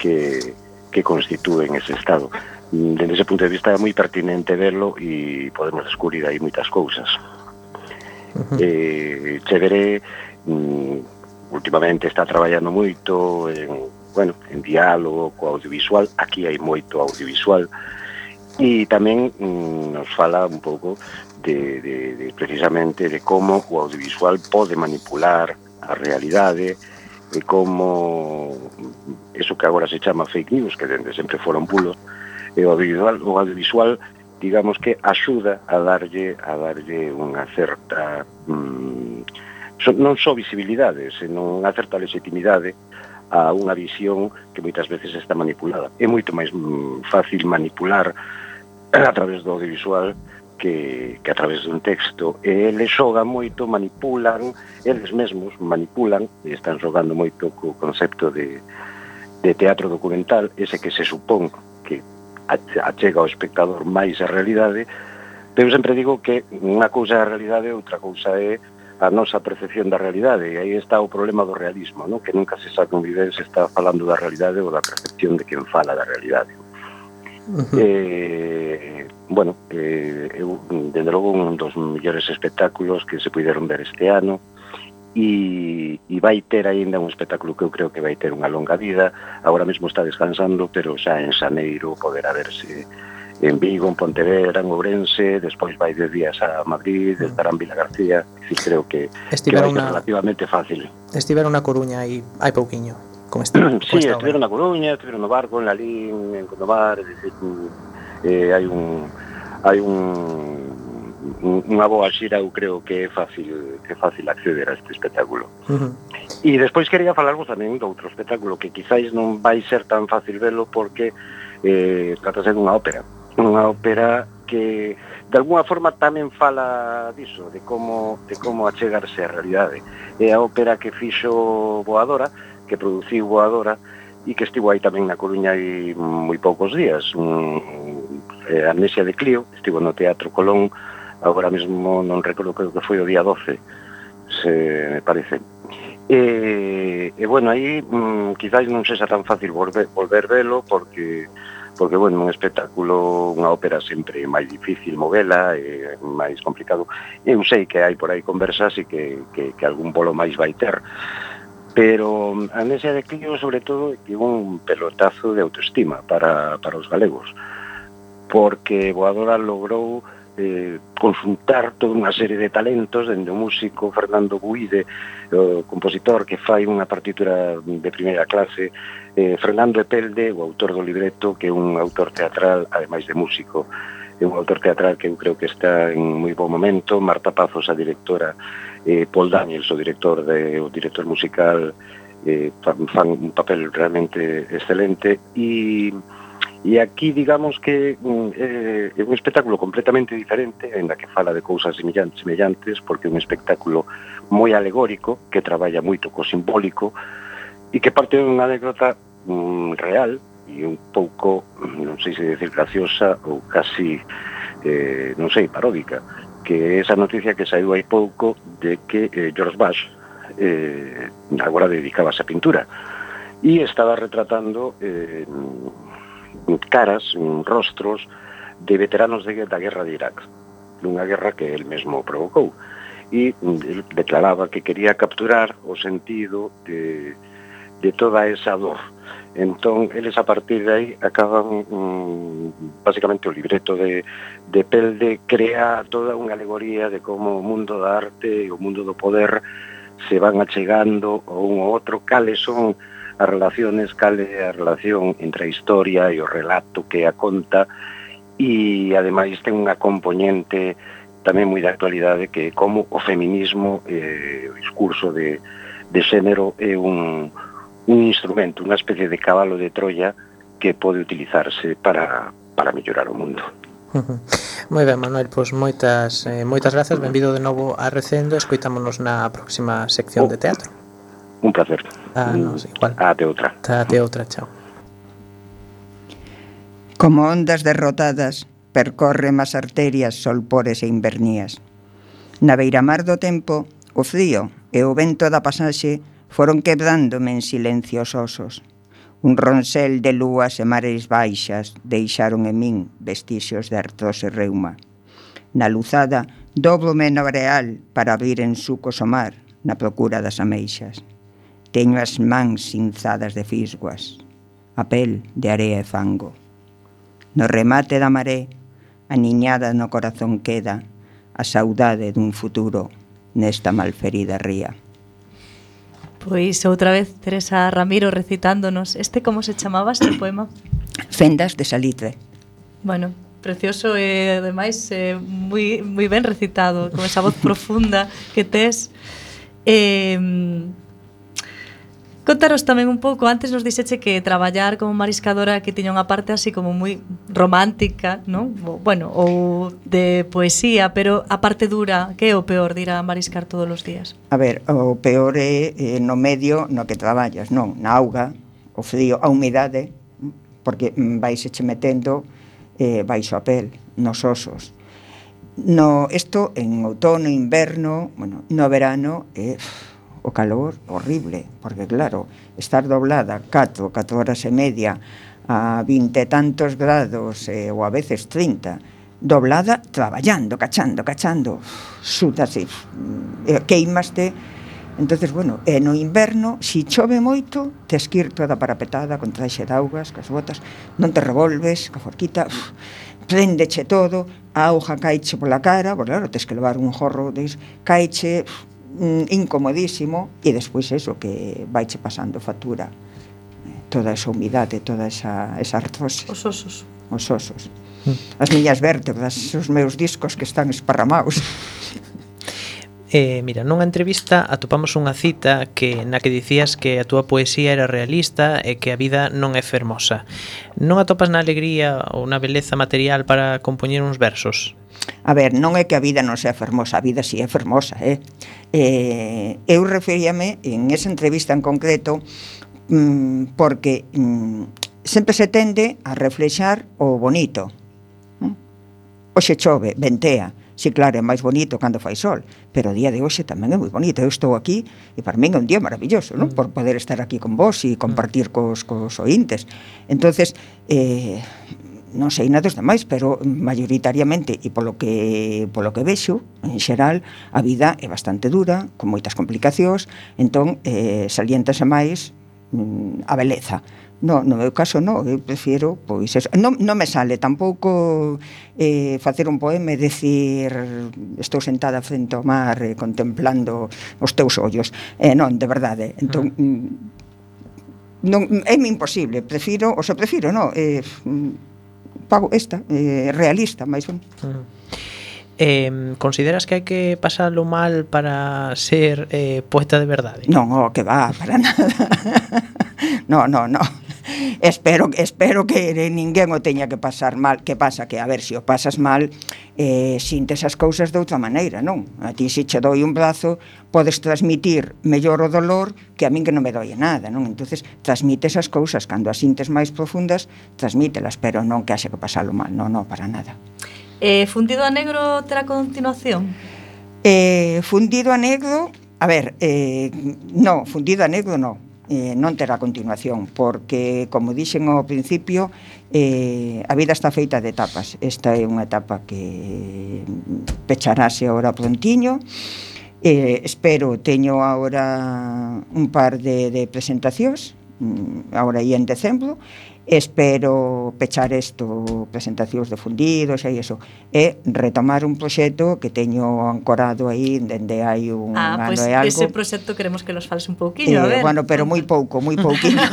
que, que constitúen ese Estado. Mm, dende ese punto de vista é moi pertinente verlo e podemos descubrir aí moitas cousas. Uh -huh. Eh, Cheveré mm, últimamente está traballando moito en, bueno, en diálogo co audiovisual, aquí hai moito audiovisual, e tamén mm, nos fala un pouco de, de, de precisamente de como o audiovisual pode manipular a realidade e como mm, eso que agora se chama fake news, que dende sempre foron bulos, e o audiovisual, o audiovisual digamos que axuda a darlle a darlle unha certa mm, so, non só visibilidade, senón unha certa legitimidade a unha visión que moitas veces está manipulada. É moito máis mm, fácil manipular a través do audiovisual que, que a través dun texto. E eles xogan moito, manipulan, eles mesmos manipulan, e están xogando moito co concepto de, de teatro documental, ese que se supón achega ao espectador máis a realidade, pero eu sempre digo que unha cousa é a realidade e outra cousa é a nosa percepción da realidade e aí está o problema do realismo non? que nunca se sabe un vídeo se está falando da realidade ou da percepción de quen fala da realidade uh -huh. eh, bueno eh, eu, desde logo un dos mellores espectáculos que se puderon ver este ano e, e vai ter aínda un espectáculo que eu creo que vai ter unha longa vida. Agora mesmo está descansando pero xa en Xaneiro poderá verse en Vigo, en Pontevedra, en Ourense despois vai de días a Madrid mm. estará en Vila García. E creo que, Estivera que vai una... relativamente fácil. Estivera na Coruña aí hai pouquiño con este, con sí, esta estiveron na Coruña, estiveron no barco, en Lalín, en Condomar, é dicir, eh, hai un hai un unha boa xira eu creo que é fácil que é fácil acceder a este espectáculo. Uh -huh. E despois quería falarvos tamén de outro espectáculo que quizáis non vai ser tan fácil velo porque eh, tratase dunha ópera. Unha ópera que de alguna forma tamén fala diso, de como, de como achegarse á realidade. É a ópera que fixo Boadora, que produciu Boadora, e que estivo aí tamén na Coruña hai moi poucos días. Um, eh, Amnesia de Clio, estivo no Teatro Colón, agora mesmo non recordo creo que foi o día 12 se me parece. E, e bueno, aí mm, quizáis non sexa tan fácil volver, volver velo porque porque, bueno, un espectáculo, unha ópera sempre máis difícil movela, é máis complicado. Eu sei que hai por aí conversas e que, que, que algún bolo máis vai ter, pero mm, a mesa de Clio, sobre todo, é un pelotazo de autoestima para, para os galegos, porque Boadora logrou eh, consultar toda unha serie de talentos dende o músico Fernando Buide o compositor que fai unha partitura de primeira clase eh, Fernando Epelde, o autor do libreto que é un autor teatral, ademais de músico é un autor teatral que eu creo que está en moi bom momento. Marta Pazos, a directora eh, Paul Daniels, o director, de, o director musical eh, fan, fan un papel realmente excelente. E E aquí digamos que eh, é un espectáculo completamente diferente, aínda que fala de cousas semellantes, semellantes porque é un espectáculo moi alegórico, que traballa moito co simbólico, e que parte de unha anécdota mm, real e un pouco, mm, non sei se decir graciosa ou casi, eh, non sei, paródica, que esa noticia que saiu hai pouco de que eh, George Bush eh, agora dedicaba a pintura. E estaba retratando eh, caras, rostros de veteranos de, da guerra de Irak, dunha guerra que el mesmo provocou. E mm, el declaraba que quería capturar o sentido de, de toda esa dor. Entón, eles a partir de aí acaban mm, basicamente o libreto de, de Pelde crea toda unha alegoría de como o mundo da arte e o mundo do poder se van achegando o un ao outro, cales son as relaciones, cal é a relación entre a historia e o relato que a conta e ademais ten unha componente tamén moi de actualidade que é como o feminismo eh, o discurso de, de xénero é un, un instrumento, unha especie de cabalo de Troia que pode utilizarse para, para mellorar o mundo. [LAUGHS] Moi ben, Manuel, pois moitas eh, moitas grazas, benvido de novo a Recendo, escoitámonos na próxima sección oh. de teatro. Un placer. Ah, no, igual. Ah, Ate outra. Ate ah, outra, chao. Como ondas derrotadas, percorre as arterias solpores e invernías. Na beiramar do tempo, o frío e o vento da pasaxe foron quebrándome en silencio os osos. Un ronsel de lúas e mares baixas deixaron en min vestixios de artrose reuma. Na luzada, doblo no areal para abrir en sucos o mar na procura das ameixas. Teño as mans cinzadas de fisguas, a pel de area e fango. No remate da maré, aniñada no corazón queda a saudade dun futuro nesta malferida ría. Pois outra vez Teresa Ramiro recitándonos este como se chamaba este poema? Fendas de Salitre. Bueno, precioso e ademais eh, moi moi ben recitado, con esa voz profunda que tes. Eh, Contaros tamén un pouco, antes nos dixeche que traballar como mariscadora que tiña unha parte así como moi romántica, non? Bueno, ou de poesía, pero a parte dura, que é o peor de ir a mariscar todos os días? A ver, o peor é no medio no que traballas, non? Na auga, o frío, a humidade, porque vais eche metendo eh, baixo a pel, nos osos. No, isto en outono, inverno, bueno, no verano, eh, o calor horrible, porque claro, estar doblada 4, 4 horas e media a 20 e tantos grados eh, ou a veces 30, doblada traballando, cachando, cachando, sudas mm, e eh, queimaste, entonces bueno, e no inverno, se si chove moito, tes que ir toda parapetada con traxe de augas, cas botas, non te revolves, ca forquita, uf, prendeche todo, a auga caiche pola cara, porque claro, tes que levar un jorro, des, caiche, uf, mm, incomodísimo e despois eso que vaiche pasando factura eh, toda esa humidade, toda esa, esa artrose. Os osos. Os osos. Mm. As miñas vértebras, os meus discos que están esparramados. [LAUGHS] Eh, mira, nunha entrevista atopamos unha cita que na que dicías que a túa poesía era realista e que a vida non é fermosa. Non atopas na alegría ou na beleza material para compoñer uns versos? A ver, non é que a vida non sea fermosa, a vida si sí é fermosa, eh? eh eu referíame en esa entrevista en concreto mm, porque mm, sempre se tende a reflexar o bonito. Mm? Oxe chove, ventea, Si, claro, é máis bonito cando fai sol, pero o día de hoxe tamén é moi bonito. Eu estou aquí e para min é un día maravilloso, non? Mm. Por poder estar aquí con vos e compartir mm. cos, cos ointes. Entonces, eh, non sei nada dos demais, pero mayoritariamente e polo que polo que vexo, en xeral, a vida é bastante dura, con moitas complicacións, entón eh, saliéntase máis mm, a beleza. No, no meu caso no, eu prefiero pois eso. Non, non me sale tampouco eh, facer un poema e decir estou sentada frente ao mar eh, contemplando os teus ollos. Eh, non, de verdade. Entón, mm, non, é imposible, prefiro, o se prefiro, no, eh, pago esta, eh, realista, máis ben. Ah. Uh -huh. Eh, consideras que hai que pasalo mal para ser eh, poeta de verdade? Non, oh, que va, para [LAUGHS] nada. no, no, no espero, espero que ninguén o teña que pasar mal, que pasa que, a ver, se o pasas mal, eh, sintes as cousas de outra maneira, non? A ti se che doi un brazo, podes transmitir mellor o dolor que a min que non me doi nada, non? entonces transmites as cousas, cando as sintes máis profundas, transmítelas, pero non que haxe que pasalo mal, non, non, para nada. Eh, fundido a negro terá continuación? Eh, fundido a negro, a ver, eh, no, fundido a negro no, eh, non terá continuación, porque, como dixen ao principio, eh, a vida está feita de etapas. Esta é unha etapa que pecharase agora prontiño, Eh, espero, teño agora un par de, de presentacións, mm, agora aí en decembro, espero pechar isto, presentacións de fundidos e iso, e retomar un proxecto que teño ancorado aí dende hai un ah, ano pues, e algo. Ah, ese proxecto queremos que nos fales un pouquiño, eh, a ver. Bueno, pero moi pouco, moi pouquiño. [LAUGHS]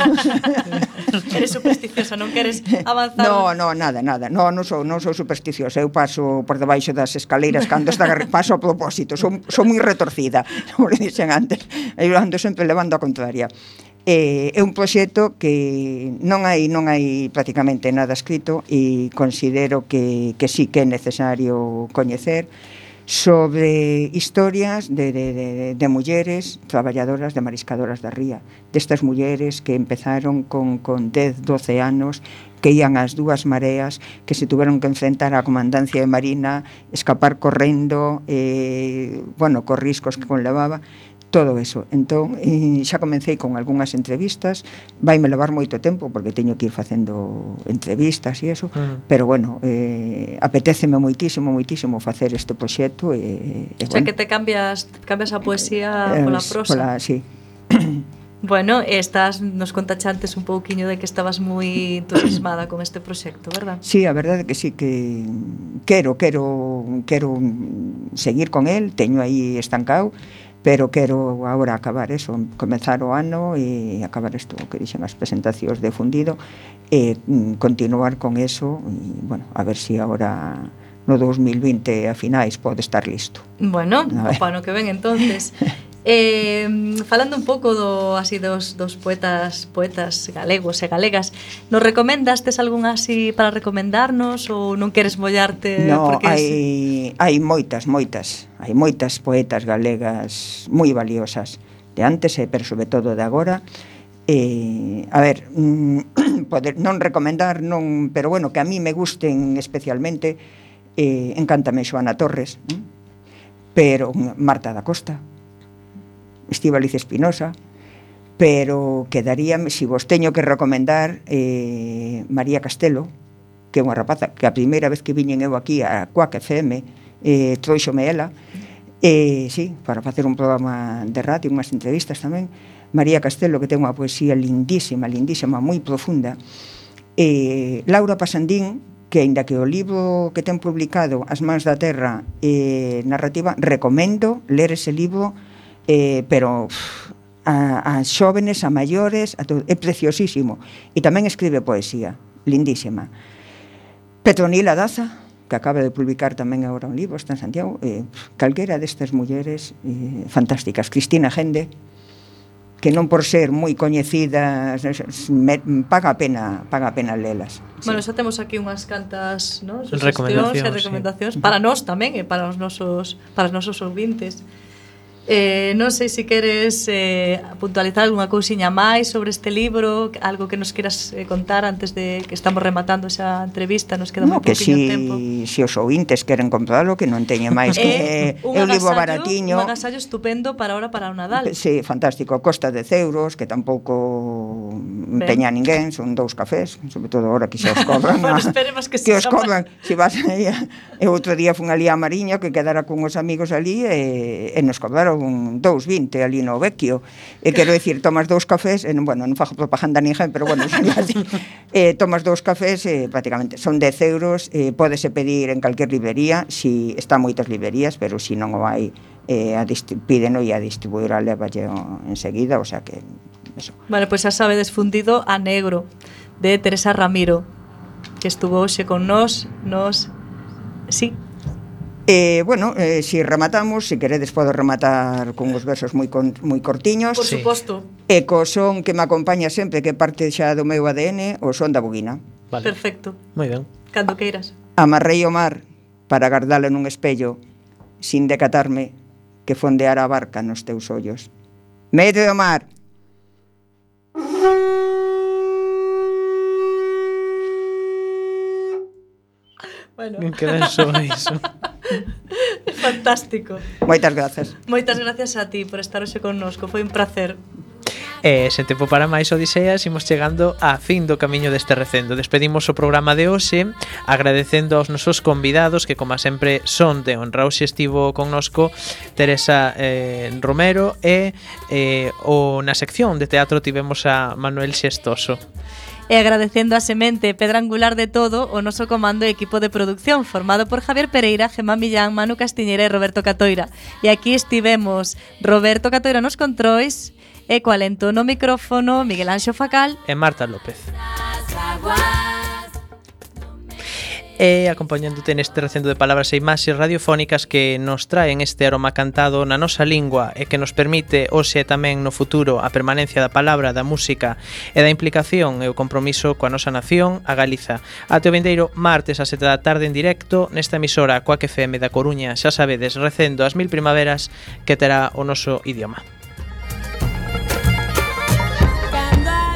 Eres supersticiosa, non queres avanzar? No, no, nada, nada. No, non sou, non sou supersticiosa. Eu paso por debaixo das escaleiras cando está paso a propósito. Son, son moi retorcida, [LAUGHS] como le dixen antes. Eu ando sempre levando a contraria. Eh, é un proxecto que non hai non hai prácticamente nada escrito e considero que, que sí que é necesario coñecer sobre historias de, de, de, de mulleres traballadoras de mariscadoras da ría destas mulleres que empezaron con, con 10, 12 anos que ían as dúas mareas que se tuveron que enfrentar á comandancia de Marina escapar correndo eh, bueno, cos riscos que conlevaba todo eso. Entón, eh, xa comecei con algunhas entrevistas, vaime levar moito tempo porque teño que ir facendo entrevistas e eso, mm. pero bueno, eh, apetéceme moitísimo, moitísimo facer este proxecto e, e o sea, bueno. que te cambias, cambias a poesía eh, pola prosa. Pola, sí. Bueno, estás, nos contachantes un pouquiño de que estabas moi entusiasmada con este proxecto, verdad? Sí, a verdade que sí, que quero, quero, quero seguir con el, teño aí estancado, pero quero agora acabar eso, comezar o ano e acabar isto que dixen as presentacións de fundido e mm, continuar con eso e, bueno, a ver se si agora no 2020 a finais pode estar listo. Bueno, o pano que ven entonces. [LAUGHS] Eh, falando un pouco do, así dos, dos poetas poetas galegos e galegas, nos recomendastes algún así para recomendarnos ou non queres mollarte? No, porque hai, es... hai moitas, moitas. Hai moitas poetas galegas moi valiosas de antes e pero sobre todo de agora. Eh, a ver, mm, [CLEARS THROAT] poder non recomendar, non, pero bueno, que a mí me gusten especialmente eh, encántame Xoana Torres, eh? pero Marta da Costa, Estíbaliz Espinosa, pero quedaríame, se si vos teño que recomendar, eh, María Castelo, que é unha rapaza que a primeira vez que viñen eu aquí a Cuac FM, eh, trouxome ela, eh, sí, para facer un programa de radio, unhas entrevistas tamén, María Castelo, que ten unha poesía lindísima, lindísima, moi profunda, eh, Laura Pasandín, que aínda que o libro que ten publicado As mans da terra eh, narrativa, recomendo ler ese libro eh, pero a, a xóvenes, a maiores, a todo, é preciosísimo. E tamén escribe poesía, lindísima. Petronila Daza, que acaba de publicar tamén agora un libro, está en Santiago, eh, calquera destas mulleres eh, fantásticas. Cristina Gende, que non por ser moi coñecidas eh, me, paga a pena paga a pena lelas. Sí. Bueno, xa temos aquí unhas cantas, ¿no? Recomendacións, recomendacións sí. para nós tamén e para os nosos para os nosos ouvintes. Eh, non sei se queres eh, puntualizar algunha cousiña máis sobre este libro, algo que nos queras eh, contar antes de que estamos rematando esa entrevista, nos queda no, moi que si, tempo. Si os ouvintes queren comprarlo, que non teña máis eh, que eh, un libro baratiño. Un agasallo estupendo para ahora para o Nadal. Sí, fantástico, costa 10 euros, que tampouco ben. teña ninguén, son dous cafés, sobre todo ahora que xa os cobran. [LAUGHS] bueno, esperemos que, que os cobran. Si vas aí, eh, outro día fun ali a Mariña que quedara con os amigos ali e, eh, e nos cobraron un 2,20 ali no Vecchio. E quero decir, tomas dous cafés, e, bueno, non fajo propaganda ninja, pero bueno, son así. eh, tomas dous cafés, e, prácticamente, son 10 euros, eh, pódese pedir en calquer librería, si está moitas librerías, pero si non o hai, eh, a pídeno e a distribuir a leva enseguida, o sea que eso. Vale, pois pues xa sabedes fundido a negro de Teresa Ramiro que estuvo hoxe con nós, nos, sí, Eh, bueno, eh, si rematamos, se si queredes podo rematar con os versos moi con, moi cortiños. Por suposto. E co son que me acompaña sempre, que parte xa do meu ADN, o son da buguina. Vale. Perfecto. Moi ben. Cando queiras. Amarrei o mar para guardalo nun espello, sin decatarme que fondeara a barca nos teus ollos. Medio do mar, Bueno. Que ben soa iso. Fantástico. Moitas grazas. Moitas grazas a ti por estar hoxe connosco, foi un placer. E sen tempo para máis odiseas imos chegando a fin do camiño deste recendo Despedimos o programa de hoxe agradecendo aos nosos convidados que como sempre son de honra Hoxe estivo connosco Teresa eh, Romero e eh, o, na sección de teatro tivemos a Manuel Xestoso E agradecendo a semente pedra angular de todo o noso comando e equipo de producción formado por Javier Pereira, Gemma Millán, Manu Castiñera e Roberto Catoira. E aquí estivemos Roberto Catoira nos controis e coa lentón no micrófono Miguel Anxo Facal e Marta López e acompañándote neste recendo de palabras e imaxes radiofónicas que nos traen este aroma cantado na nosa lingua e que nos permite hoxe e tamén no futuro a permanencia da palabra, da música e da implicación e o compromiso coa nosa nación, a Galiza. Ate o vendeiro martes a 7 da tarde en directo nesta emisora Coac FM da Coruña, xa sabedes, recendo as mil primaveras que terá o noso idioma.